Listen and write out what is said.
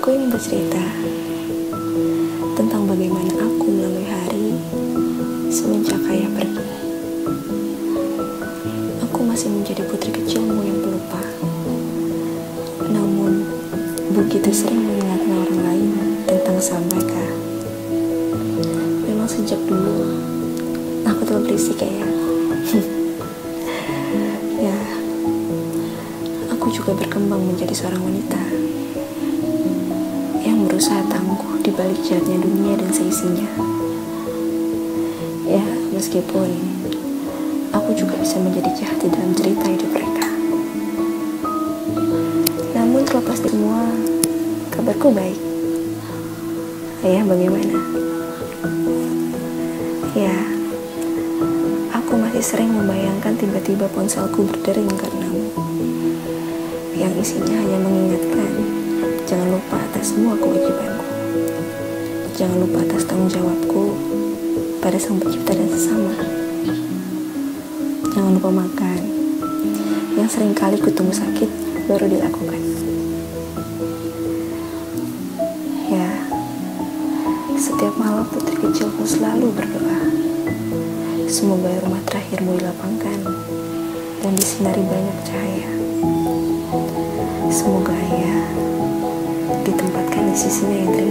bercerita tentang bagaimana aku melalui hari semenjak ayah pergi. Aku masih menjadi putri kecilmu yang pelupa. Namun, begitu sering mengingatkan orang lain tentang sang mereka. Memang sejak dulu, aku telah berisik ya. ya, aku juga berkembang menjadi seorang wanita berusaha tangguh di balik jahatnya dunia dan seisinya. Ya, meskipun aku juga bisa menjadi jahat di dalam cerita hidup mereka. Namun terlepas dari semua, kabarku baik. Ayah bagaimana? Ya, aku masih sering membayangkan tiba-tiba ponselku berdering karenamu. Yang isinya hanya mengingatkan, jangan lupa atas semua kewajibanku. Jangan lupa atas tanggung jawabku pada sang pencipta dan sesama. Jangan lupa makan, yang sering kali kutunggu sakit baru dilakukan. Ya, setiap malam putri kecilku selalu berdoa. Semoga rumah terakhirmu dilapangkan dan disinari banyak cahaya. Semoga ayah